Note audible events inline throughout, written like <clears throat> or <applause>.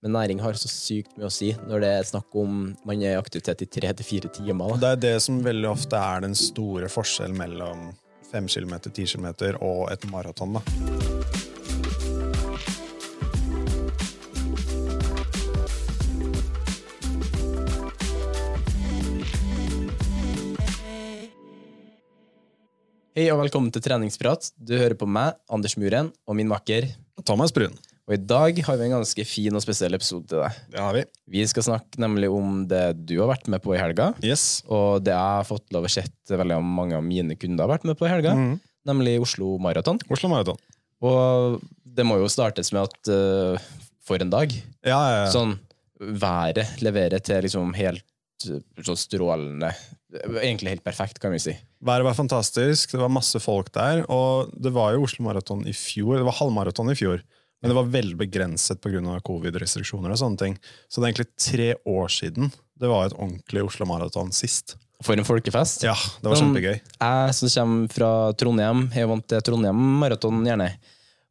Men næring har så sykt mye å si når det er snakk om man er i aktivitet i tre til fire timer. Det er det som veldig ofte er den store forskjellen mellom 5 km, 10 km og et maraton. da. Hei og velkommen til treningsprat. Du hører på meg, Anders Muren, og min makker. Thomas Brun. Og i dag har vi en ganske fin og spesiell episode til deg. Det har vi. Vi skal snakke nemlig om det du har vært med på i helga, Yes. og det jeg har fått lov å sett veldig mange av mine kunder har vært med på i helga, Mhm. nemlig Oslo Maraton. Oslo Maraton. Og det må jo startes med at eh, for en dag. Ja, ja, ja. Sånn været leverer til liksom helt eh, sånn strålende Egentlig helt perfekt, kan vi si. Været var fantastisk, det var masse folk der. Og det var jo Oslo Maraton i fjor. Det var halvmaraton i fjor. Men det var veldig begrenset pga. covid-restriksjoner og sånne ting. Så det er egentlig tre år siden det var et ordentlig Oslo Maraton sist. For en folkefest. Ja, det var Sånn, kjempegøy. Jeg som kommer fra Trondheim, jeg vant til Trondheim maraton, gjerne.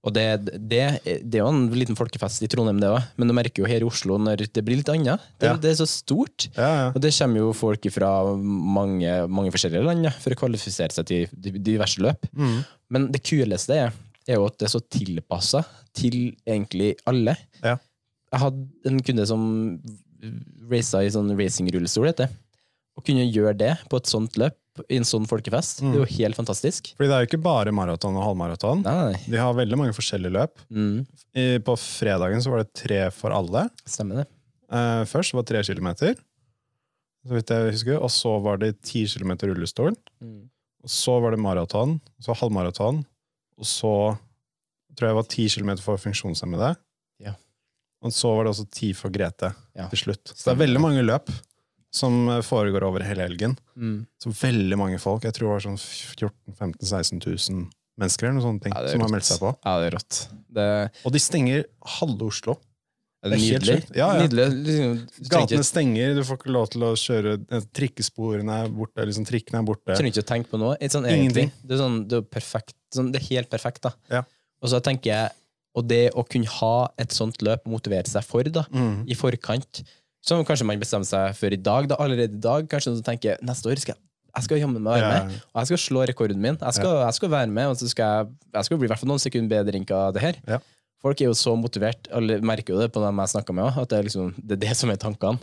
Og det, det, det er jo en liten folkefest i Trondheim, det òg, men du merker jo her i Oslo når det blir litt annet. Det, Ja. det er så stort. Ja, ja. Og det kommer jo folk fra mange, mange forskjellige land for å kvalifisere seg til diverse løp. Mm. Men det kuleste er, er jo at det er så tilpassa til egentlig alle. Ja. Jeg hadde en kunde som raca i sånn racingrullestol, heter det. Å kunne gjøre det på et sånt løp, i en sånn folkefest, det er jo helt fantastisk. Fordi det er jo ikke bare maraton og halvmaraton. De har veldig mange forskjellige løp. Mm, I, på fredagen så var det tre for alle. stemmer det. Uh, først var det tre kilometer, så vidt jeg husker. Og så var det ti kilometer rullestol. Mm. Og så var det maraton, så halvmaraton. Og så tror jeg det var ti kilometer for funksjonshemmede. Ja. Og så var det også ti for Grete Ja. til slutt. Så det er veldig mange løp som eh, foregår over hele helgen. Mm. Så veldig mange folk. Jeg tror det var sånn 14 15 16 000 mennesker eller noe sånt ting, Ja, som har meldt seg på. Ja, det er rått. Det, Og de stenger halve Oslo. Det Det er er nydelig. Ja, ja. Nydelig. Liksom, Gatene stenger, du får ikke lov til å kjøre eh, Trikkesporene er borte, liksom trikkene er borte. trenger ikke å tenke på noe. Sånn, Ingenting. Det er, sånn, det er perfekt. Sånn, det er helt perfekt, da. Ja. Og så tenker jeg Og det å kunne ha et sånt løp å motivere seg for, da, Mm. i forkant Som kanskje man bestemmer seg for i dag, da, allerede i dag. Kanskje noen tenker neste år skal jeg jeg skal jammen meg være med, og jeg skal slå rekorden min. Jeg skal, jeg skal være med, og så skal jeg, jeg skal bli i hvert fall noen sekunder bedre enn det her. Folk er jo så motivert, alle merker jo det på dem jeg snakker med at det er, liksom, det er det som er tankene.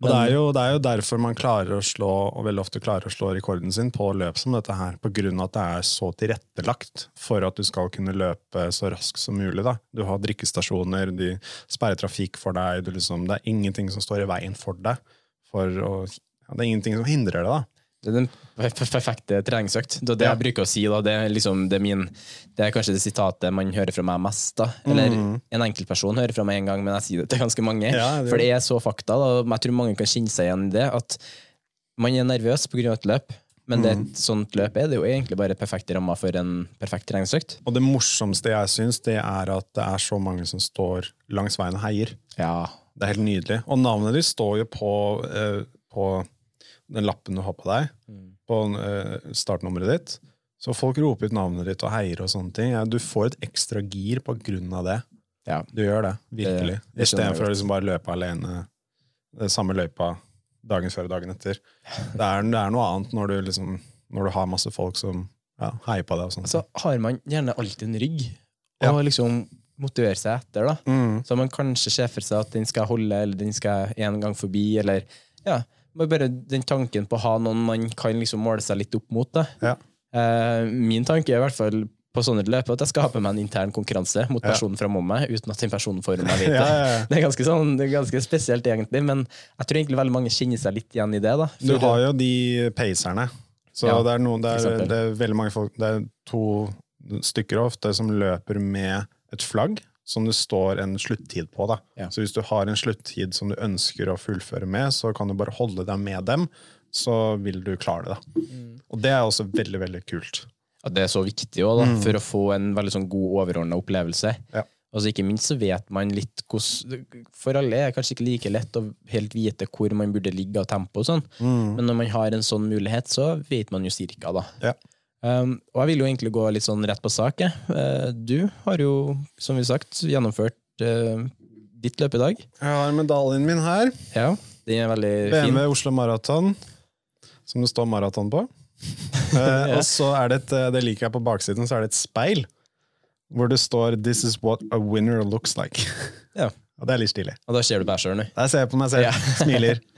Og det er, jo, det er jo derfor man klarer å slå, og veldig ofte klarer å slå rekorden sin på løp som dette her, på grunn av at det er så tilrettelagt for at du skal kunne løpe så raskt som mulig. Da. Du har drikkestasjoner, de sperrer trafikk for deg, du liksom, det er ingenting som står i veien for deg. For å, ja, det er ingenting som hindrer det. da. Det er den perfekte treningsøkt. Det er det Ja. jeg bruker å si. Da. Det, er liksom, det, er min, det er kanskje det sitatet man hører fra meg mest. Da. Eller en enkeltperson hører fra meg en gang, men jeg sier det til ganske mange. Mm. Ja, det For det er så fakta. Da. Jeg tror mange kan kjenne seg igjen i det. At man er nervøs pga. et løp, Men det, et sånt løp er det jo egentlig bare perfekte rammer for en perfekt treningsøkt. Og det morsomste jeg syns, det er at det er så mange som står langs veien og heier. Ja. Det er helt nydelig. Og navnet ditt står jo på, eh, på den lappen du har på deg, på eh, startnummeret ditt. Så folk roper ut navnet ditt og heier og sånne ting. Ja, du får et ekstra gir på grunn av det. ja. Du gjør det, virkelig. Istedenfor å liksom bare løpe alene det samme løypa dagen før og dagen etter. <laughs> Det er, det er noe annet når du, liksom, når du har masse folk som ja, heier på deg og sånt. Så har man gjerne alltid en rygg, og liksom motivere seg etter, da. Mm. Så man kanskje ser for seg at den skal holde, eller den skal en gang forbi, eller ja, bare- bare den tanken på å ha noen man kan liksom måle seg litt opp mot. Da. Ja. Eh, min tanke er i hvert fall på sånne løp at jeg skaper meg en intern konkurranse mot Ja. personen framom meg, uten at den personen foran meg <laughs> vet det. Ja, ja, ja. Det er ganske, sånn, det er ganske spesielt, egentlig, men jeg tror egentlig veldig mange kjenner seg litt igjen i det. da. Du For- har jo de pacerne. Så Ja, det, er noen, det, er, det er veldig mange folk Det er to stykker ofte som løper med et flagg som det står en sluttid på. Da. Ja. Så hvis du har en sluttid som du ønsker å fullføre med, så kan du bare holde deg med dem, så vil du klare det. Da. Mm. Og det er også veldig, veldig kult. at det er så viktig også, da, for å få en veldig sånn god overordna opplevelse. Ja. Altså Ikke minst så vet man litt hvordan For alle er det kanskje ikke like lett å helt vite hvor man burde ligge av tempo, og sånn. men når man har en sånn mulighet, så vet man jo cirka, da. Ja. Um, og jeg vil jo egentlig gå litt sånn rett på sak. Eh, du har jo, som vi sagt, gjennomført uh, ditt løp i dag. Jeg har medaljen min her. Ja, Den er veldig BMW fin. Oslo Maraton, som det står maraton på. <laughs> Eh, og så er det et, det liker jeg på baksiden, så er det et speil hvor det står 'This is what a winner looks like'. Ja. Og det er litt stilig. Og da ser du nå. Der ser jeg på meg selv, Ja. <laughs> smiler. <laughs>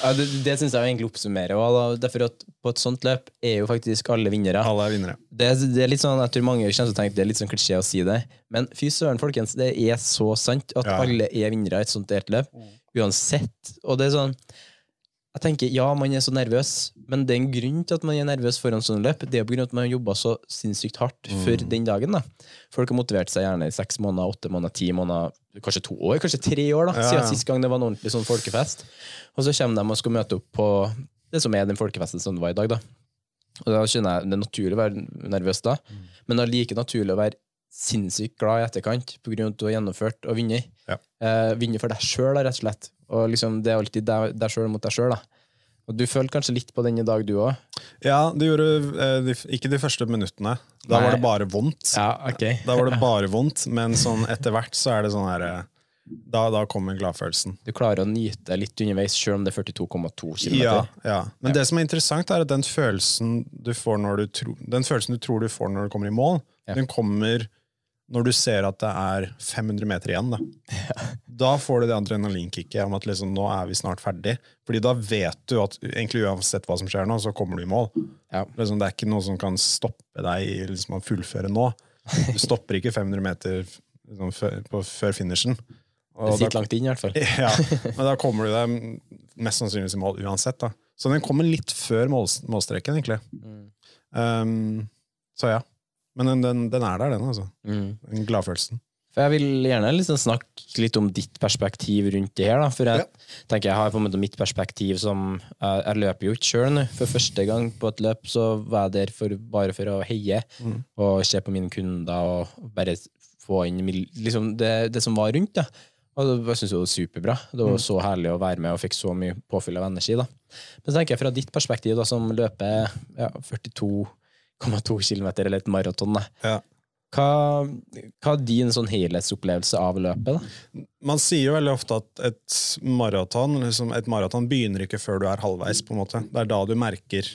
Ja, det det syns jeg egentlig oppsummerer. Og da, derfor at på et sånt løp er jo faktisk alle vinnere. Alle er vinnere. Det, det er litt sånn, Jeg tror mange kommer til å tenke det er litt sånn klisjé å si det, men fy søren, folkens, det er så sant at Ja. alle er vinnere i et sånt delt løp. Uansett. Og det er sånn Jeg tenker, Ja, man er så nervøs, men det er en grunn til at man er nervøs foran sånne løp. Det er på grunn av at man har jobba så sinnssykt hardt for den dagen. da. Folk har motivert seg gjerne i seks måneder, åtte måneder, ti måneder, kanskje to år, kanskje tre år, da, Ja, siden sist gang det var en ordentlig sånn folkefest. Og så kommer de og skal møte opp på det som er den folkefesten som det var i dag. da. Og da skjønner jeg det er naturlig å være nervøs da, men det er like naturlig å være sinnssykt glad i etterkant av at du har gjennomført og vunnet. Ja. Eh, vinne for deg sjøl, rett og slett. Og liksom, det er alltid deg, deg sjøl mot deg sjøl. Og du følte kanskje litt på den i dag, du òg? Ja, det gjorde eh, de, ikke de første minuttene. Da Nei. var det bare vondt. Ja, okay. <laughs> Da var det <laughs> bare vondt, men sånn etter hvert så er det sånn her eh, Da, da kommer gladfølelsen. Du klarer å nyte litt underveis, sjøl om det er 42,2 km. Ja, ja. Men det som er interessant, er at den følelsen du får når du tro, Den følelsen du tror du får når du kommer i mål, Ja. den kommer når du ser at det er 500 meter igjen. Da, da får du det adrenalinkicket om at liksom, nå er vi snart ferdig. Fordi da vet du at egentlig uansett hva som skjer nå, så kommer du i mål. Ja. Liksom, det er ikke noe som kan stoppe deg i liksom, å fullføre nå. Du stopper ikke 500 meter liksom, før, på, før finishen. Og Det sitter langt inn, i hvert fall. <laughs> ja, men da kommer du deg mest sannsynligvis i mål uansett. da. Så den kommer litt før mål, målstreken, egentlig. Um, så ja. Men den, den, den er der, den. altså. Mm. Den gladfølelsen. For Jeg vil gjerne liksom snakke litt om ditt perspektiv rundt det her. Da. For jeg tenker jeg har på en måte mitt perspektiv som Jeg, jeg løper jo ikke sjøl nå. For første gang på et løp så var jeg der for, bare for å heie og se på mine kunder og bare få inn liksom det, det som var rundt. Da. Og det- jeg synes det var superbra. Det var så herlig å være med og fikk så mye påfyll av energi. Da. Men så tenker jeg fra ditt perspektiv, da, som løper ja, 42,2 km eller et maraton. Ja. Hva, hva er din sånn helhetsopplevelse av løpet? da? Man sier jo veldig ofte at et maraton liksom, et maraton begynner ikke før du er halvveis. på en måte. Det er da du merker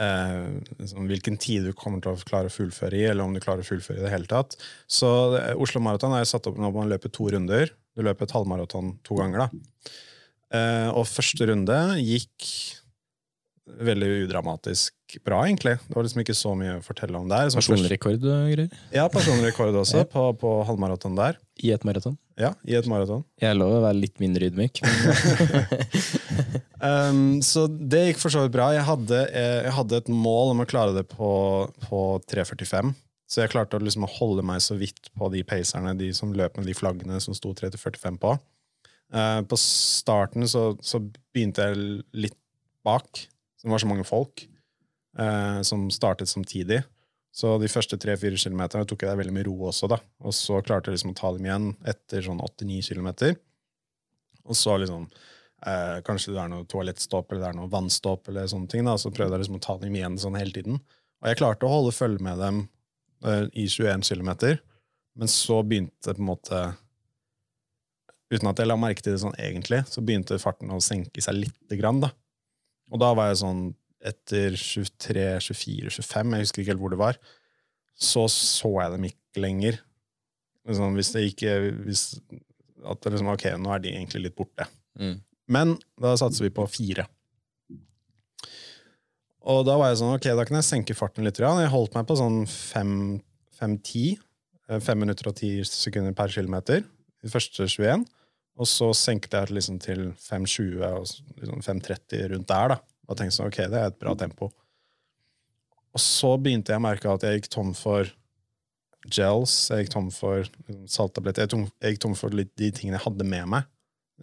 eh, liksom, hvilken tid du kommer til å klare å fullføre i, eller om du klarer å fullføre i det hele tatt. Så eh, Oslo Maraton er jo satt opp når man løper to runder. Du løper et halvmaraton to ganger. da. Eh, og første runde gikk veldig udramatisk bra, egentlig. Det var liksom ikke så mye å fortelle om der. Som Personlig rekord og greier? Ja, personlig rekord <laughs> også, på, på halvmaraton der. I et maraton? Ja, i et maraton. Jeg lover å være litt mindre ydmyk. <laughs> Um, så det gikk for så vidt bra. Jeg hadde, eh, jeg hadde et mål om å klare det på, på 3.45. Så jeg klarte å, liksom, holde meg så vidt på de pacerne, de som løp med de flaggene som sto 3.45 på. Uh, på starten så, så begynte jeg litt bak. så Det var så mange folk. Eh, som startet samtidig. Så de første tre-fire kilometerne tok jeg veldig med ro også, da. Og så klarte jeg liksom å ta dem igjen etter sånn åtte-ni kilometer. Og så liksom eh, Kanskje det er noe toalettstopp eller det er noe vannstopp, eller sånne ting, da. Så prøvde jeg liksom å ta dem igjen sånn hele tiden. Og jeg klarte å holde følge med dem eh, i 21 kilometer, men så begynte på en måte Uten at jeg la merke til det sånn egentlig, så begynte farten å senke seg lite grann, da. Og da var jeg sånn etter 23, 24, 25, jeg husker ikke helt hvor det var, så så jeg dem ikke lenger. Liksom, hvis det ikke hvis, At det liksom, ok, nå er de egentlig litt borte. Mm. Men da satser vi på fire. Og da var jeg sånn, ok, da kan jeg senke farten litt. Jeg holdt meg på sånn 5-10. 5 minutter og 10 sekunder per kilometer de første 21. Og så senket jeg liksom til 5.20 og liksom 5.30 rundt der. da. Og tenkte sånn, ok, det er et bra tempo. Og så begynte jeg å merke at jeg gikk tom for gels, jeg gikk tom for liksom, salttabletter, jeg, jeg gikk tom for litt de tingene jeg hadde med meg.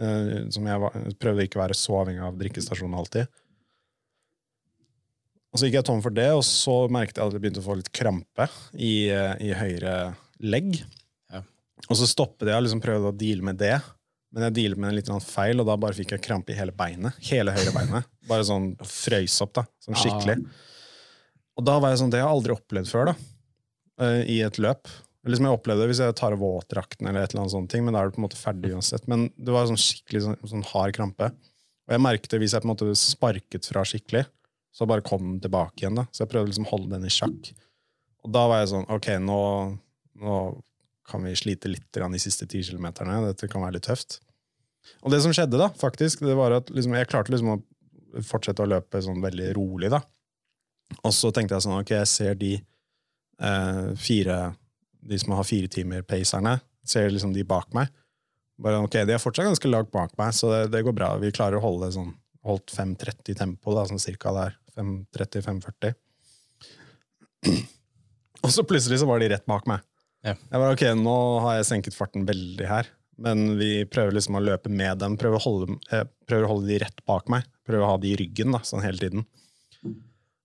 eh, som jeg, var, prøvde ikke å være så avhengig av drikkestasjonen alltid. Og så gikk jeg tom for det, og så merket jeg at jeg begynte å få litt krampe i, eh, i høyre legg. Ja. Og så stoppet jeg og liksom prøvde å deale med det. Men jeg dealet med en litt feil, og da bare fikk jeg krampe i hele beinet. Hele høyre beinet. Bare sånn frøys opp, da. Sånn skikkelig. Og da var jeg sånn, det har jeg aldri opplevd før, da. eh, I et løp. Liksom jeg opplevde det hvis jeg tar av våtdrakten eller et eller annet sånt, ting, men da er du på en måte ferdig uansett. Men det var sånn skikkelig sånn, sånn hard krampe. Og jeg merket det hvis jeg på en måte sparket fra skikkelig, så bare kom den tilbake igjen. da. Så jeg prøvde liksom å holde den i sjakk. Og da var jeg sånn, ok, nå, nå kan vi slite litt i siste ti kilometerne. Dette kan være litt tøft. Og det som skjedde, da, faktisk, det var at liksom, jeg klarte liksom å fortsette å løpe sånn veldig rolig, da. Og så tenkte jeg sånn, ok, jeg ser de eh, fire De som har fire timer pacerne, ser liksom de bak meg. Bare, ok, De er fortsatt ganske langt bak meg, så det, det går bra. Vi klarer å holde sånn holdt 5.30 tempo, da, sånn cirka der. 5.30-5.40. <clears throat> Og så plutselig så var de rett bak meg. Ja. Jeg var, ok, Nå har jeg senket farten veldig her, men vi prøver liksom å løpe med dem. Prøver å holde, jeg prøver å holde de rett bak meg. Prøver å ha de i ryggen da, sånn hele tiden.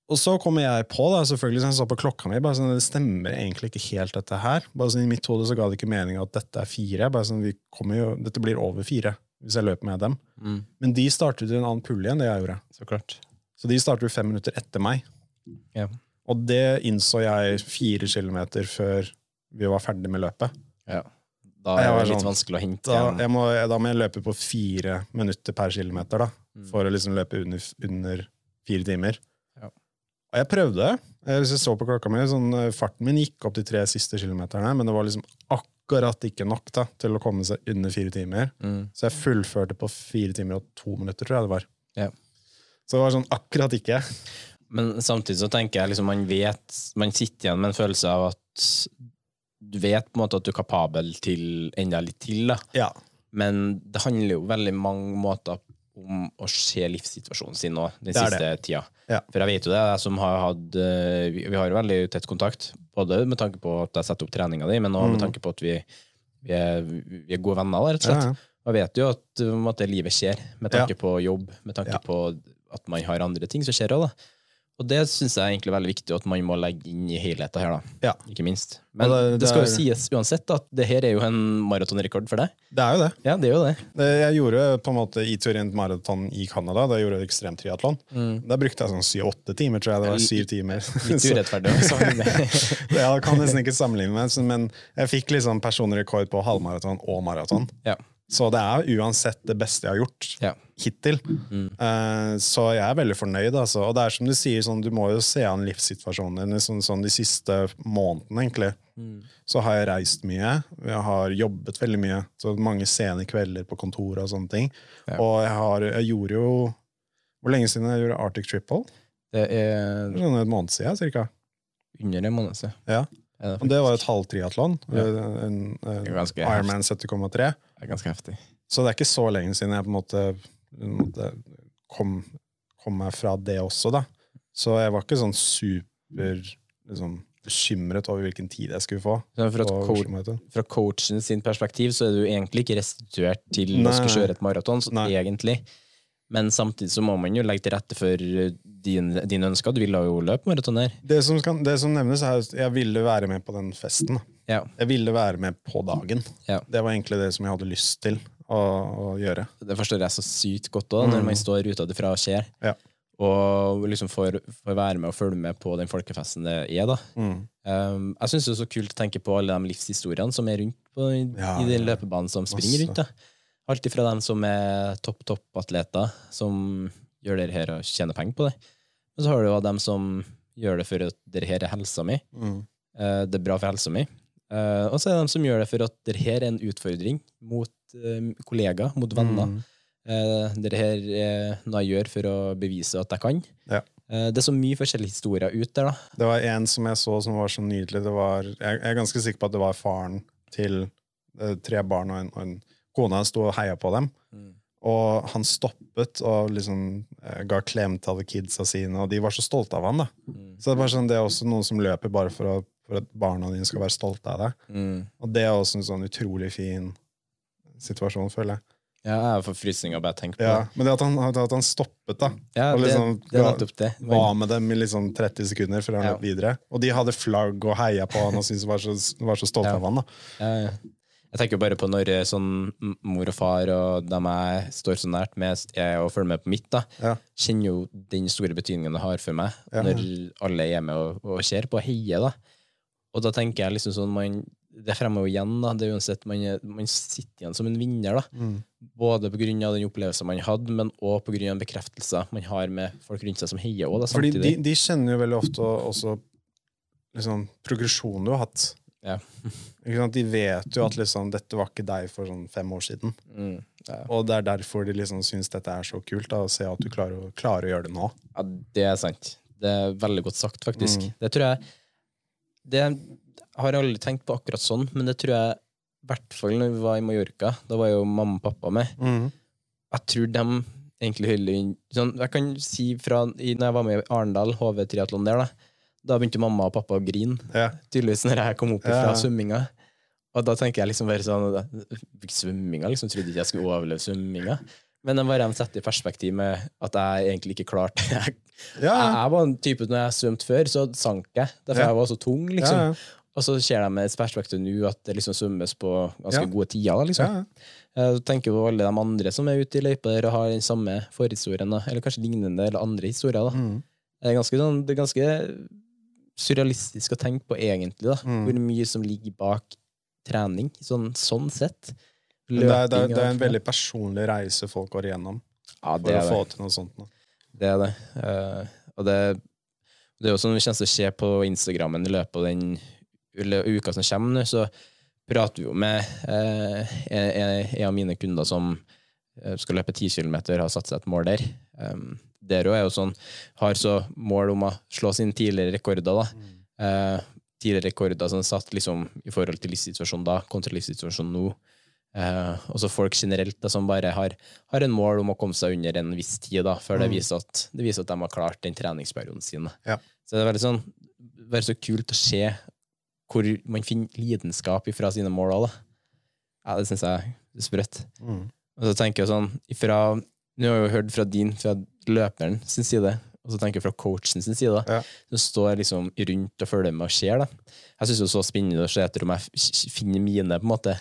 Og så kommer jeg på, da, selvfølgelig, så jeg så på klokka mi, bare sånn, det stemmer egentlig ikke helt dette her. Bare sånn, I mitt hode så ga det ikke mening at dette er fire. bare sånn, vi kommer jo, Dette blir over fire hvis jeg løper med dem. Mm. Men de startet jo en annen pulle enn det jeg gjorde. Så klart. Så de startet jo fem minutter etter meg. Ja. Og det innså jeg fire kilometer før vi var ferdig med løpet. ja. Da er det litt sånn, vanskelig å hente Da, jeg må, da må jeg løpe på fire minutter per kilometer, da, for å liksom løpe under, under fire timer. Ja. Og jeg prøvde. Hvis jeg så på klokka mi, sånn, eh, Farten min gikk opp de tre siste kilometerne, men det var liksom akkurat ikke nok da, til å komme seg under fire timer. Mm. Så jeg fullførte på fire timer og to minutter, tror jeg det var. Ja. Så det var sånn akkurat ikke. Men samtidig så tenker jeg liksom man vet Man sitter igjen med en følelse av at du vet på en måte at du er kapabel til enda litt til, da. Ja. Men det handler jo veldig mange måter om å se livssituasjonen sin nå, den Det siste tida. Ja. For jeg vet jo det, jeg som har hatt eh, Vi har veldig tett kontakt, både med tanke på at jeg setter opp treninga di, men også med tanke på at vi, vi, er, vi er gode venner, rett og slett. Mm. Ja, ja. Og jeg vet jo at, på en måte, livet skjer, med tanke på jobb, med tanke på at man har andre ting som skjer òg, da. Og det syns jeg er egentlig veldig viktig, at man må legge inn i helheten her, da. Ja. Ikke minst. Men det, det- det skal jo sies uansett at det her er jo en maratonrekord for deg. Det er jo det. Ja, det er jo det. Det- Jeg gjorde på en måte i teorien maraton i Canada. Da jeg gjorde jeg Mm. Da brukte jeg sånn syv-åtte timer, tror jeg. det var syv timer. Litt urettferdig <laughs> <laughs> ja, det kan nesten ikke sammenligne med, men jeg fikk liksom personrekord på halvmaraton og maraton. ja. Så det er uansett det beste jeg har gjort Ja. hittil. Eh, så jeg er veldig fornøyd. Altså. Og det er som du sier, sånn, du må jo se an livssituasjonen din. Sånn, sånn, de siste månedene, egentlig, så har jeg reist mye. Jeg har jobbet veldig mye. Så mange sene kvelder på kontoret og sånne ting. Ja. Og jeg, har, jeg gjorde jo Hvor lenge siden jeg gjorde Arctic Triple? Det er Sånn en måned siden, cirka. under en måned siden. Ja. Det, det var et halvtriatlon. Ja. En, en, Ironman 70,3. Det er ganske heftig. Så det er ikke så lenge siden jeg på en måte, på en måte kom, kom meg fra det også, da. Så jeg var ikke sånn super liksom, bekymret over hvilken tid jeg skulle få. Fra, coach, fra coachen sin perspektiv så er du egentlig ikke restituert til å skulle kjøre et maraton, egentlig. Men samtidig så må man jo legge til rette for dine din, ønsker? Du ville jo løpe maraton her. Det som, kan, det som nevnes, er at jeg ville være med på den festen. da. Ja. Jeg ville være med på dagen. Ja. Det var egentlig det som jeg hadde lyst til å, å gjøre. Det forstår jeg så sykt godt òg, når man står ute derfra og ser. Ja. Og liksom får, får være med og følge med på den folkefesten det er. da. Mm. Um, jeg syns det er så kult å tenke på alle de livshistoriene som er rundt på, i, Ja, i den løpebanen som springer rundt. da. Alt ifra dem som er topp topp-atleter, som gjør det her og tjener penger på det. Og så har du jo dem som gjør det for at det her er helsa mi. Mm. Uh, det er bra for helsa mi. Eh, og så er det de som gjør det for at det her er en utfordring mot uh, kollegaer, mot venner. Mm. Uh, det her er noe jeg gjør for å bevise at jeg kan. Ja. Eh, det er så mye forskjellige historier ut der, da. Det var en som jeg så som var så nydelig. Det var, jeg, er ganske sikker på at det var faren til eh, tre barn og en, og en kone. Han sto og heia på dem. Mm. Og han stoppet og liksom eh, ga klem til alle kidsa sine, og de var så stolte av han. da. Mm. Så det er, bare sånn, det er også noen som løper bare for, å, for at barna dine skal være stolte av deg. Mm. Og det er også en sånn utrolig fin situasjon, føler jeg. Ja, jeg får frysninger bare jeg tenker på Ja, det. men det at han, at han stoppet, da. Ja, og liksom det det, det. var med dem i liksom 30 sekunder før han Ja. løp videre. Og de hadde flagg og heia på han og syntes var så, var så stolte Ja. av han. da. Ja, Jeg tenker bare på når eh, sånn mor og far og dem jeg står så nært med, jeg og følger med på mitt, da, Ja. kjenner jo den store betydningen det har for meg, Ja. når alle er med og, og ser på og heier. da. Og da tenker jeg liksom sånn man, Det fremmer jo igjen, da. Det er uansett, man, man sitter igjen som en vinner, da. Mm. Både av den opplevelsen man hadde, men òg av bekreftelser man har med folk rundt seg som heier Også, da, Fordi de, de kjenner jo veldig ofte også liksom, progresjonen du har hatt. Ja. <laughs> De vet jo at liksom, dette var ikke deg for sånn fem år siden. Mm, ja. Og det er derfor de liksom syns dette er så kult, da, å se at du klarer klarer å gjøre det nå. Ja, det er sant. Det er veldig godt sagt, faktisk. Mm. Det tror jeg Det har jeg aldri tenkt på akkurat sånn, men det tror jeg i hvert fall når vi var i Mallorca. Da var jo mamma og pappa med. Jeg tror de egentlig hyller sånn, Jeg kan si fra i, når jeg var med i Arendal, HV triatlon der, da Da begynte mamma og pappa å grine. Ja. Tydeligvis når jeg kom opp fra Ja. svømminga. Og da tenker jeg liksom bare sånn Svømminga? Liksom trodde ikke jeg skulle overleve svømminga. Men det var de setter i perspektiv med at jeg egentlig ikke klarte <laughs> jeg, Ja, jeg, jeg var en type Når jeg svømte før, så sank jeg. Derfor Ja. jeg var så tung. liksom. Ja, ja. Og så ser de med et perspektiv nå at det liksom svømmes på ganske Ja. gode tider. liksom. Ja, ja. Jeg tenker på alle de andre som er ute i løypa der og har den samme forhistorien, da. eller kanskje lignende eller andre historier. da. Mm. Det er ganske, sånn, det er ganske surrealistisk å tenke på, egentlig, da. Mm. hvor mye som ligger bak trening, sånn, sånn sett. Det er, det, er, det er en veldig personlig reise folk går igjennom ja, for å få til noe sånt. nå. Det er det. Uh, og det, det er jo sånn vi kommer til å se på Instagrammen i løpet av den uka som kommer så prater vi jo med uh, en, av mine kunder som eh, skal løpe 10 km, har satt seg et mål der. Um, der òg er jo sånn, har så mål om å slå sine tidligere rekorder, da. Uh, tidligere rekorder som er satt liksom i forhold til livssituasjonen da, kontra livssituasjonen nå. Eh, og så folk generelt da, som bare har, har en mål om å komme seg under en viss tid, da, før det, Mm. viser at, det viser at de har klart den treningsperioden sin. Ja. Så det er veldig sånn, bare så kult å se hvor man finner lidenskap fra sine mål òg. Ja, det syns jeg er sprøtt. Mm. Og så tenker jeg sånn ifra, Nå har jeg jo hørt fra din, fra løperen sin side, og så tenker jeg fra coachen sin side, Ja. som står liksom rundt og følger med og ser. da. Jeg syns det er så spennende å se etter om jeg finner mine, på en måte.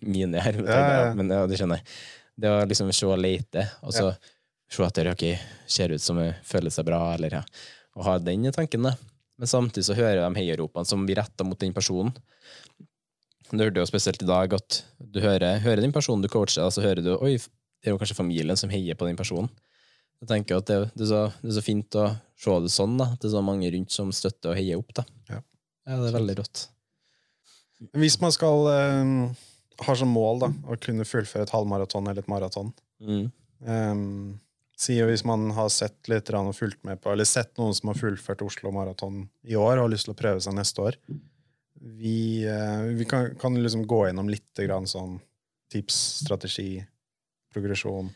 Mine her, ja, ja. men ja, det skjønner jeg. Det å liksom se og lete, og så se etter ok, ser ut som hun føler seg bra, eller ja. Og ha den tanken, da. Men samtidig så hører jeg de heiaropene som blir retta mot den personen. Du hørte jo spesielt i dag at du hører, hører den personen du coacher, og så hører du oi, det er jo kanskje familien som heier på den personen. Jeg tenker at det, det, er så, det er så fint å se det sånn, da. At det er så mange rundt som støtter og heier opp. da. Ja. ja det er veldig rått. Hvis man skal eh, ha som mål da, å kunne fullføre et halvmaraton eller et maraton Mm. um, Sier hvis man har sett litt og fulgt med på, eller sett noen som har fullført Oslo Maraton i år og har lyst til å prøve seg neste år Vi, uh, vi kan, kan liksom gå gjennom litt grann sånn tips, strategi, progresjon.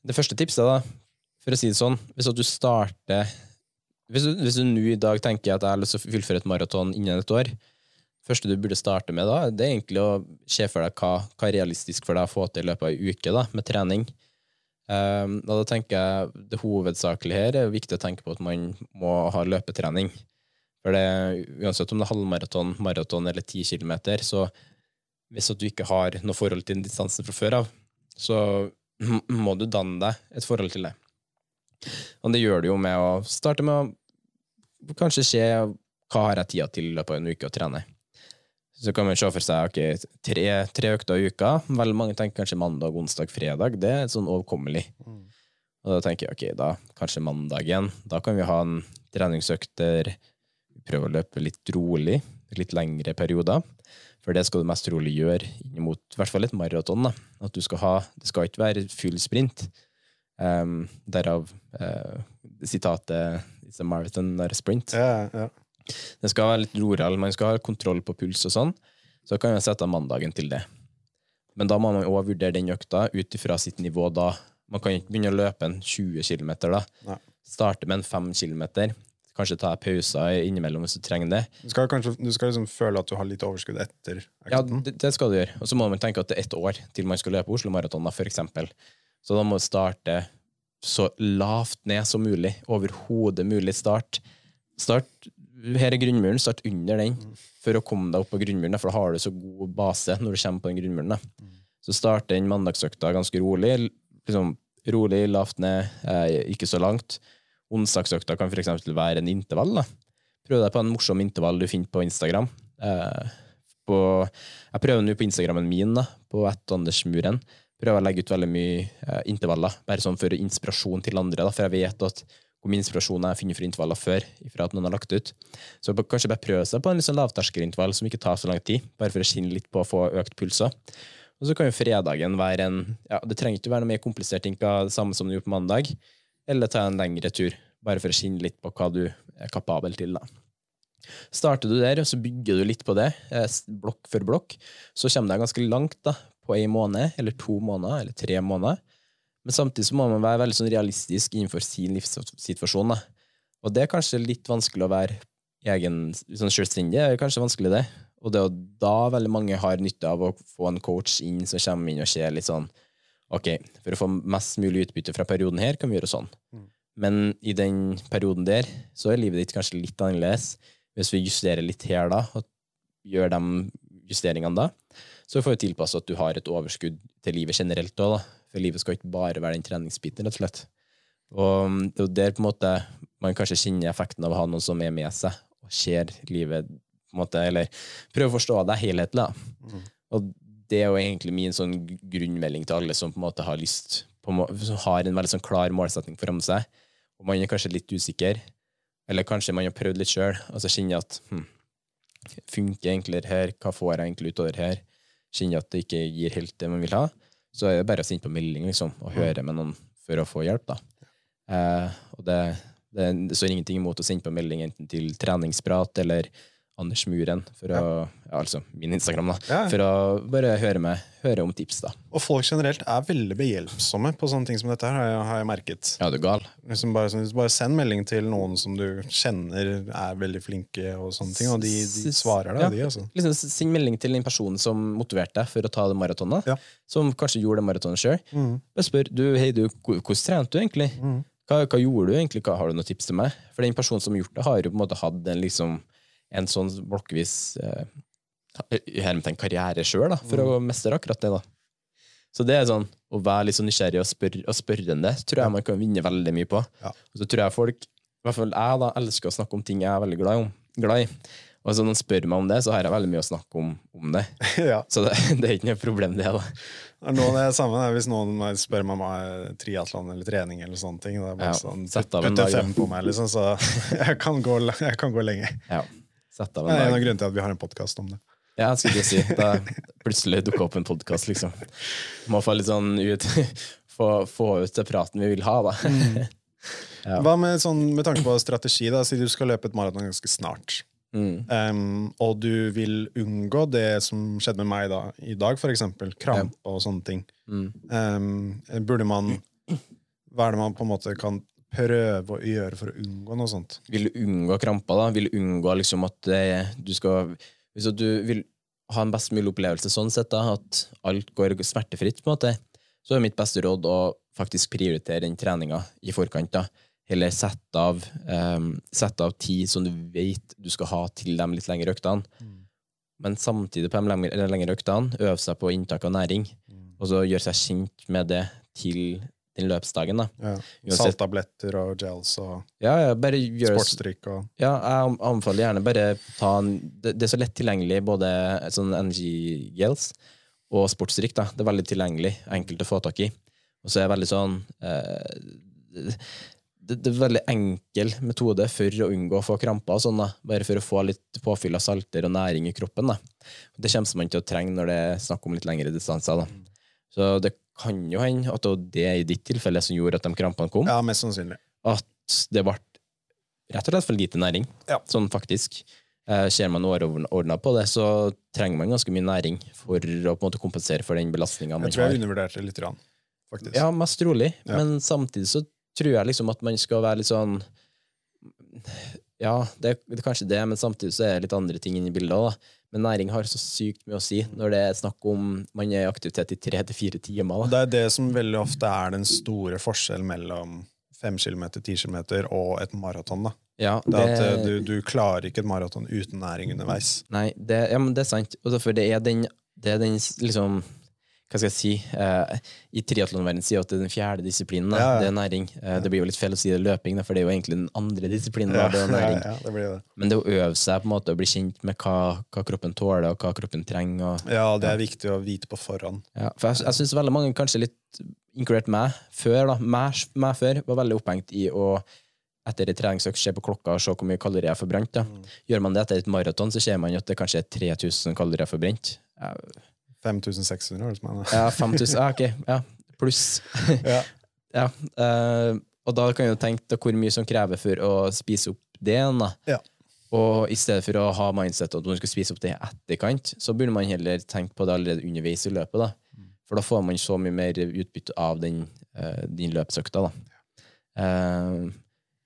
Det første tipset, da, for å si det sånn, hvis at du starter Hvis du, hvis du nå i dag tenker at jeg har lyst til å fullføre et maraton innen et år, første du burde starte med, da, det er egentlig å se for deg hva, hva er realistisk for deg å få til i løpet av ei uke da, med trening. Um, da tenker jeg det hovedsakelige her er viktig å tenke på at man må ha løpetrening. For det, uansett om det er halvmaraton, maraton eller ti kilometer, så hvis du ikke har noe forhold til distansen fra før av, så må du danne deg et forhold til det. Og det gjør du jo med å starte med å kanskje se hva har jeg tida til i løpet av en uke å trene. Så kan man se for seg ok, tre, tre økter i uka. Veldig mange tenker kanskje mandag, onsdag, fredag. Det er sånn overkommelig. Og da tenker jeg ok, da kanskje mandagen. Da kan vi ha en treningsøkt der vi prøver å løpe litt rolig, litt lengre perioder. For det skal du mest trolig gjøre mot i hvert fall et maraton. At du skal ha, Det skal ikke være full sprint. Um, derav uh, sitatet 'It's a marathon, not a sprint'. Ja, ja. Det skal være litt roral, man skal ha kontroll på puls og sånn. Så kan man sette av mandagen til det. Men da må man òg vurdere den økta ut ifra sitt nivå da. Man kan ikke begynne å løpe en 20 km da. Nei. Starte med en 5 km. Kanskje ta pauser innimellom hvis du trenger det. Du skal kanskje du skal liksom føle at du har litt overskudd etter Ja, det, det skal du gjøre. Og så må man tenke at det er ett år til man skal løpe Oslo Maraton, f.eks. Så da må du starte så lavt ned som mulig. Overhodet mulig start. Start her er grunnmuren, start under den for å komme deg opp på grunnmuren, for da har du så god base når du kommer på den grunnmuren. Da. Så start den mandagsøkta ganske rolig. Liksom, rolig, lavt ned, eh, ikke så langt. Onsdagsøkta kan eksempel være en intervall. Da. Prøv deg på en morsom intervall du finner på Instagram. Eh, på, jeg prøver nå på Instagrammen min, da, på ettandersmuren. Prøver å legge ut veldig mye eh, intervaller, bare sånn for inspirasjon til andre. Da, for jeg vet at hvor mye inspirasjon jeg finner for intervaller før, ifra at noen har lagt ut. Så kanskje bare prøve seg på en sånn lavterskelintervall som ikke tar så lang tid, bare for å skinne litt på å få økt pulser. Og så kan jo fredagen være en ja, Det trenger ikke være noe mer komplisert enn det samme som du gjorde på mandag, eller ta en lengre tur, bare for å skinne litt på hva du er kapabel til. da. Starter du der, og så bygger du litt på det, eh, blokk for blokk, så kommer du ganske langt da, på en måned, eller to måneder, eller tre måneder. Men samtidig så må man være veldig sånn realistisk innenfor sin livssituasjon. Da. Og det er kanskje litt vanskelig å være egen, sånn selvstendig. Det er kanskje vanskelig, det. Og det er jo da veldig mange har nytte av å få en coach inn som kommer inn og ser litt sånn Ok, for å få mest mulig utbytte fra perioden her, kan vi gjøre sånn. Men i den perioden der, så er livet ditt kanskje litt annerledes. Hvis vi justerer litt her da, og gjør de justeringene da, så får vi tilpasse at du har et overskudd til livet generelt òg, da. For livet skal ikke bare være den treningsbiten, rett og slett. Og det er der på en måte man kanskje kjenner effekten av å ha noen som er med seg, og ser livet på en måte, eller prøver å forstå det helhetlig. Mm. Og det er jo egentlig min sånn grunnmelding til alle som på en måte har lyst på, som har en veldig sånn klar målsetning foran seg, og man er kanskje litt usikker, eller kanskje man har prøvd litt sjøl, og så kjenner at hm, funker egentlig her, hva får jeg egentlig utover her, kjenner at det ikke gir helt det man vil ha, så er det bare å sende på melding liksom, og høre med noen for å få hjelp. da. Eh, og det, det, det står ingenting imot å sende på melding enten til treningsprat eller Anders Muren, for å, ja, altså min Instagram, da, Ja. for å bare høre, med, høre om tips. da. Og folk generelt er veldig behjelpsomme på sånne ting som dette her, har jeg, merket. Ja, du er gal. Liksom bare, sånn, bare send melding til noen som du kjenner er veldig flinke, og sånne ting, og de, de svarer deg, Ja. de, altså. Liksom, Send melding til den personen som motiverte deg for å ta det maratonet, Ja. som kanskje gjorde det maratonet sjøl. Bare spør du, hei, du, hvordan trente du egentlig? Hva, hva gjorde du egentlig? Hva, har du noen tips til meg? For den personen som har gjort det, har jo på en måte hatt en, liksom, en sånn blokkvis eh, karriere sjøl, for å mestre akkurat det. da. Så det er sånn, å være litt sånn nysgjerrig og, spør, og spørrende tror jeg man kan vinne veldig mye på. Ja. Og så tror jeg folk, i hvert fall jeg, da, elsker å snakke om ting jeg er veldig glad, om, glad i. Og så når noen spør meg om det, så har jeg veldig mye å snakke om, om det. <laughs> ja. Så det, <laughs> det er ikke noe problem, det. da. Det er noe det samme hvis noen spør meg om triatlon eller trening, eller sånne ting. Det er bare Ja, sånn, putte fem på meg, liksom, så <laughs> jeg kan gå, jeg kan gå lenge. Ja. Sett av Det er en av grunnene til at vi har en podkast om det. Ja, jeg skulle si. Da plutselig dukka opp en podkast, liksom. Må få litt sånn ut <laughs> få, få ut den praten vi vil ha, da. <laughs> Ja. Hva med, sånn, med tanke på strategi, da, si du skal løpe et maraton ganske snart. Mm. Um, og du vil unngå det som skjedde med meg da, i dag, eksempel. Krampe og sånne ting. Mm. Um, burde man Hva er det man på en måte kan prøve å gjøre for å unngå noe sånt? Vil du unngå kramper, da? Vil du unngå liksom at eh, du skal Hvis du vil ha en best mulig opplevelse sånn sett, da, at alt går smertefritt, på en måte, så er mitt beste råd å faktisk prioritere den treninga i forkant. da. Eller sette av, um, sette av tid som du vet du skal ha til de litt lengre øktene. Men samtidig på de lengre, lengre øktene øve seg på inntak av næring, og så gjøre seg kjent med det til den løpsdagen. da. Ja. Salttabletter og gels og Ja, ja, sportsdrikk og Ja, jeg anbefaler gjerne bare ta en Det, det er så lett tilgjengelig, både sånn energy gels og sportsdrikk. da. Det er veldig tilgjengelig, enkelt å få tak i. Og så er det veldig sånn eh, det, det er veldig enkel metode for å unngå å få kramper, og sånn da. bare for å få litt påfyll av salter og næring i kroppen. da. Det kommer man til å trenge når det er snakk om litt lengre distanser. da. Så det kan jo hende at det var det i ditt tilfelle som gjorde at de krampene kom Ja, mest sannsynlig. at det ble rett og slett for lite næring. Ja. Sånn faktisk. Eh, ser man overordna på det, så trenger man ganske mye næring for å på en måte kompensere for den belastninga man Jeg tror jeg undervurderte det litt, rann, faktisk. Ja, mest trolig. Ja. Men samtidig så tror jeg liksom at man skal være litt sånn Ja, det, det er kanskje det, men samtidig så er det litt andre ting inni i bildet òg. Men næring har så sykt mye å si når det er snakk om man er i aktivitet i tre til fire timer. Det er det som veldig ofte er den store forskjellen mellom 5 km, 10 km og et maraton. da. Ja, Det er at eh, du, du klarer ikke et maraton uten næring underveis. Nei, det, ja, men det er sant. Og derfor det er den, det er den liksom Hva skal jeg si eh, I triatlonverdenen sier at det er den fjerde disiplinen. Ja, ja. Det er næring. Eh, det blir jo litt feil å si det er løping, for det er jo egentlig den andre disiplinen. Det <laughs> ja, det blir det. Men det å øve seg på en måte å bli kjent med hva, hva kroppen tåler, og hva kroppen trenger. Og, Ja, det er viktig å vite på forhånd. ja, for jeg, jeg syns veldig mange, kanskje litt inkludert meg før, da, meg, meg før, var veldig opphengt i å etter en treningsøkt se på klokka og se hvor mye kalorier jeg har forbrent. Mm. Gjør man det etter et maraton, så ser man at det kanskje er 3000 kalorier forbrent. Ja, 5600, høres det ut. Ja, 5000. Ja, ok. Ja, pluss. <laughs> Ja. <laughs> ja. Uh, og da kan jo tenke da, hvor mye som krever for å spise opp det. Da. Ja. Og i stedet for å ha mindset at man skal spise opp det i etterkant, så burde man heller tenke på det allerede underveis i løpet. Da. For da får man så mye mer utbytte av den, uh, din løpsøkta. Da. Uh,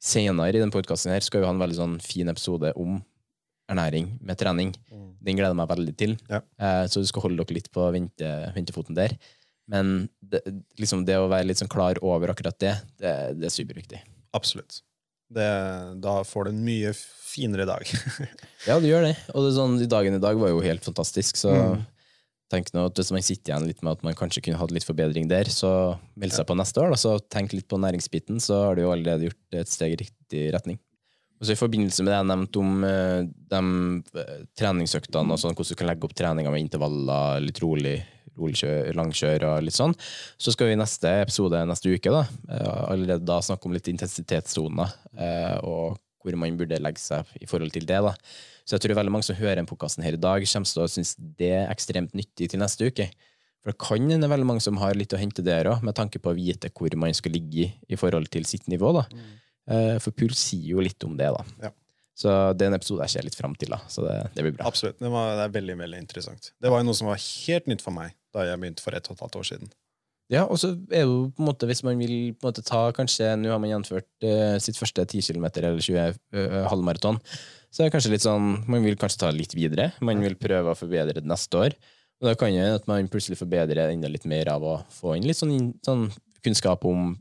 senere i den podkasten skal vi ha en veldig sånn fin episode om ernæring med trening. Den gleder jeg meg veldig til. Ja. Eh, så du skal holde dere litt på vente, ventefoten der. Men det, liksom det å være litt sånn klar over akkurat det, det, det er superviktig. Absolutt. Det, da får du en mye finere dag. <laughs> Ja, du gjør det. Og sånn, dagen i dag var jo helt fantastisk, så Mm. tenk nå at hvis man sitter igjen litt med at man kanskje kunne hatt litt forbedring der, så meld seg på neste år, da, så tenk litt på næringsbiten, så har du jo allerede gjort et steg i riktig retning. Og så I forbindelse med det jeg nevnte om eh, de eh, treningsøktene, og sånn, hvordan du kan legge opp treninga med intervaller, litt rolig, rolig kjør, langkjør og litt sånn, så skal vi i neste episode neste uke da, eh, allerede da snakke om litt intensitetssoner, og hvor man burde legge seg i forhold til det. da. Så jeg tror veldig mange som hører den podkasten her i dag, kommer til å synes det er ekstremt nyttig til neste uke. For det kan hende veldig mange som har litt å hente der òg, med tanke på å vite hvor man skal ligge i, forhold til sitt nivå. da. Eh, For puls sier jo litt om det, da. Ja. Så den episoden en jeg ser litt fram til, da. Så det, det blir bra. Absolutt. Det, var, det er veldig veldig interessant. Det var jo noe som var helt nytt for meg da jeg begynte for ett og et halvt år siden. Ja, og så er jo på en måte, hvis man vil på en måte ta kanskje Nå har man gjennomført eh, sitt første 10 km eller 20 uh, halvmaraton. Så er det kanskje litt sånn Man vil kanskje ta litt videre. Man vil prøve å forbedre det neste år. Og da kan jo at man plutselig forbedrer enda litt mer av å få inn litt sånn, sånn kunnskap om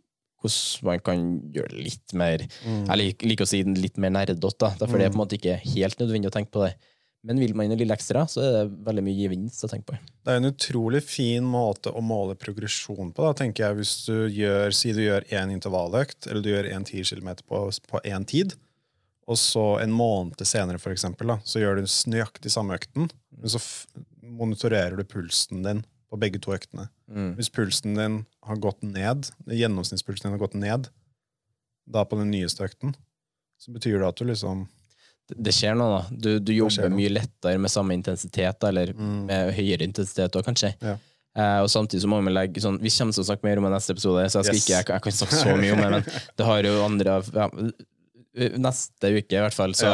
hvordan man kan gjøre det litt mer Jeg liker, liker å si den litt mer nerdete, derfor For det er på en måte ikke helt nødvendig å tenke på det. Men vil man noe lille ekstra, så er det veldig mye gevinst å tenke på. Det er en utrolig fin måte å måle progresjon på. da, tenker jeg, Hvis du gjør, Si du gjør én intervalløkt, eller du gjør én 10 km på, på én tid, og så en måned senere for eksempel, da, så gjør du nøyaktig samme økten, men så monitorerer du pulsen din på begge to øktene. Hvis pulsen din har gått ned, gjennomsnittspulsen din har gått ned, da på den nyeste økten, så betyr det at du liksom Det- skjer noe, da. Du, du jobber mye lettere med samme intensitet, eller eller med høyere intensitet òg, kanskje. Ja. Eh, og samtidig så må vi legge sånn Vi kommer til å snakke mer om det i neste episode, så jeg, skal Yes. ikke, jeg, kan- jeg kan snakke så mye om det, men <laughs> det har jo andre ja, Neste uke, i hvert fall, så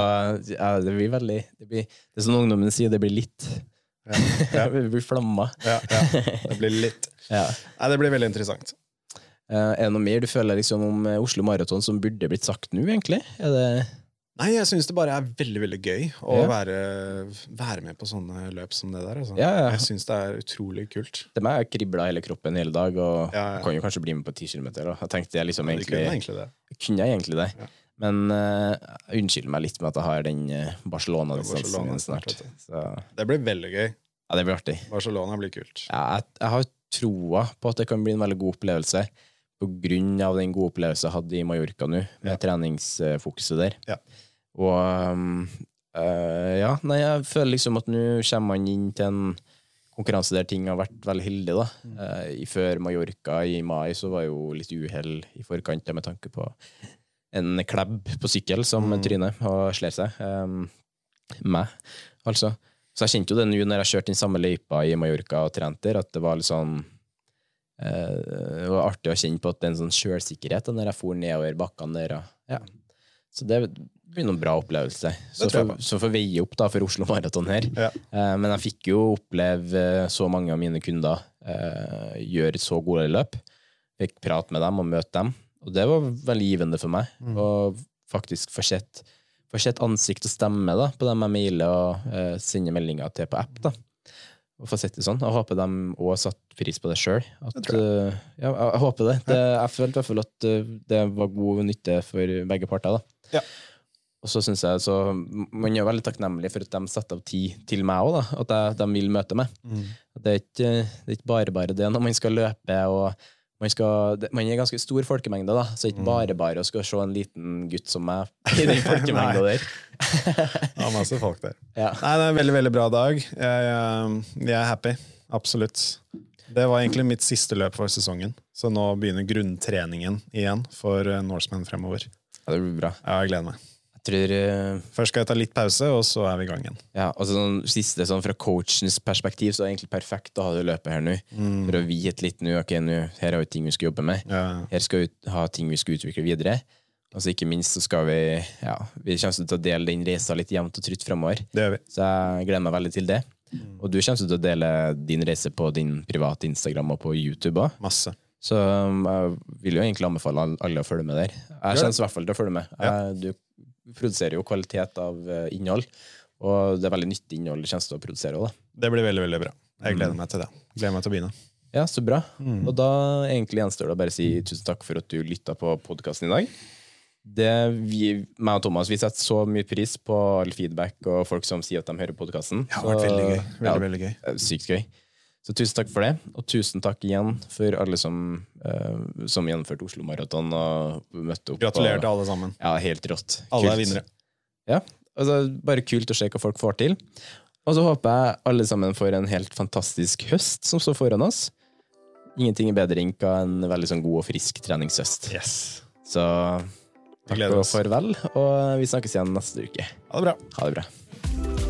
ja. det blir veldig det, blir, det som ungdommen sier, det blir litt. Ja. <laughs> vi blir flamma. Ja, ja. Det blir litt Ja. Nei, det blir veldig interessant. Uh, er det noe mer du føler liksom om eh, Oslo Maraton som burde blitt sagt nå, egentlig? Er det Nei, jeg syns det bare er veldig veldig gøy å Ja. være, være med på sånne løp som det der. Altså. Ja, ja. Jeg syns det er utrolig kult. Det meg kribla hele kroppen hele dag, og Ja, ja. kan jo kanskje bli med på 10 km. Jeg tenkte jeg liksom Ja, egentlig, kunne egentlig det. kunne jeg egentlig det. Men uh, jeg unnskylder meg litt med at jeg har den uh, Barcelona-distansen Barcelona snart. Så Det blir veldig gøy. ja, det blir artig. Barcelona blir kult. Ja, jeg, jeg har troa på at det kan bli en veldig god opplevelse, på grunn av den gode opplevelsen jeg hadde i Mallorca nå, med Ja. treningsfokuset der. Ja. Og um, uh, ja, nei, jeg føler liksom at nå kommer man inn til en konkurranse der ting har vært veldig heldig, da. Mm. Uh, før Mallorca i mai så var jo litt uhell i forkant med tanke på en klebb på sykkel som Mm. tryner og slår seg. Um, meg, altså. Så jeg kjente jo det nå når jeg kjørte den samme løypa i Mallorca og trente der, at det var litt sånn eh, Det var artig å kjenne på at det er en sånn sjølsikkerhet når jeg for nedover bakkene der. Ja. Så det blir noen bra opplevelse. Så for, så får veie opp da for Oslo Maraton her. Ja. Eh, men jeg fikk jo oppleve eh, så mange av mine kunder eh, gjøre så gode løp. Fikk prate med dem og møte dem. Og det var veldig givende for meg. Mm. Og faktisk få sett, ansikt og stemme da, på dem jeg mailer og eh, sender meldinger til på app. da. Og få sett det sånn. Jeg håper de òg satte pris på det sjøl. tror ja, jeg, håper det. det jeg følte i hvert fall at eh, det var god nytte for begge parter. da. Ja. Og så synes jeg så, Man er veldig takknemlig for at de setter av tid til meg òg, at de, de vil møte meg. Mm. Det, er ikke, det er ikke bare bare det når man skal løpe og man, skal, man er ganske stor folkemengde, da, så er Mm. ikke bare bare å skal se en liten gutt som meg <laughs> i den folkemengda der. Ja, masse folk der. <laughs> Ja. Nei, det er en veldig, veldig bra dag. Jeg, jeg, jeg er happy. Absolutt. Det var egentlig mitt siste løp for sesongen, så nå begynner grunntreningen igjen for eh, Norseman fremover. Ja, det blir bra. Ja, jeg gleder meg. Tror eh, Først skal jeg ta litt pause, og så er vi i gang igjen. Ja, og sånn, siste sånn Fra coachens perspektiv så er det egentlig perfekt å ha det løpet her nå. For å vite litt nå ok, nå, her har vi ting vi skal jobbe med. Ja. Her skal vi ha ting vi skal utvikle videre. Og så ikke minst så skal vi ja, Vi kommer til å dele den reisa litt jevnt og trutt vi. Så jeg gleder meg veldig til det. Og du kommer til å dele din reise på din private Instagram og på YouTube òg. Masse. Så um, jeg vil jo egentlig anbefale alle å følge med der. Jeg kommer i hvert fall til å følge med. Jeg, du produserer jo kvalitet av eh, innhold, og det er veldig nyttig innhold det kommer til å produsere òg. Det blir veldig, veldig bra. Jeg gleder meg til det. Gleder meg til å begynne. Ja, så bra. Og da egentlig gjenstår det å bare si tusen takk for at du lytta på podkasten i dag. Det vi, meg og Thomas vi setter så mye pris på all feedback og folk som sier at de hører podkasten. Det har vært veldig gøy. Veldig, veldig gøy. Sykt gøy. Så tusen takk for det, og tusen takk igjen for alle som, uh, som gjennomførte Oslo Maraton og møtte opp. Gratulerer til alle sammen. Ja, helt rått. Alle er vinnere. Ja, altså Bare kult å se hva folk får til. Og så håper jeg alle sammen får en helt fantastisk høst som står foran oss. Ingenting er bedre enn en veldig sånn god og frisk treningshøst. Yes. Så takk og farvel, og vi snakkes igjen neste uke. Ha det bra. Ha det bra.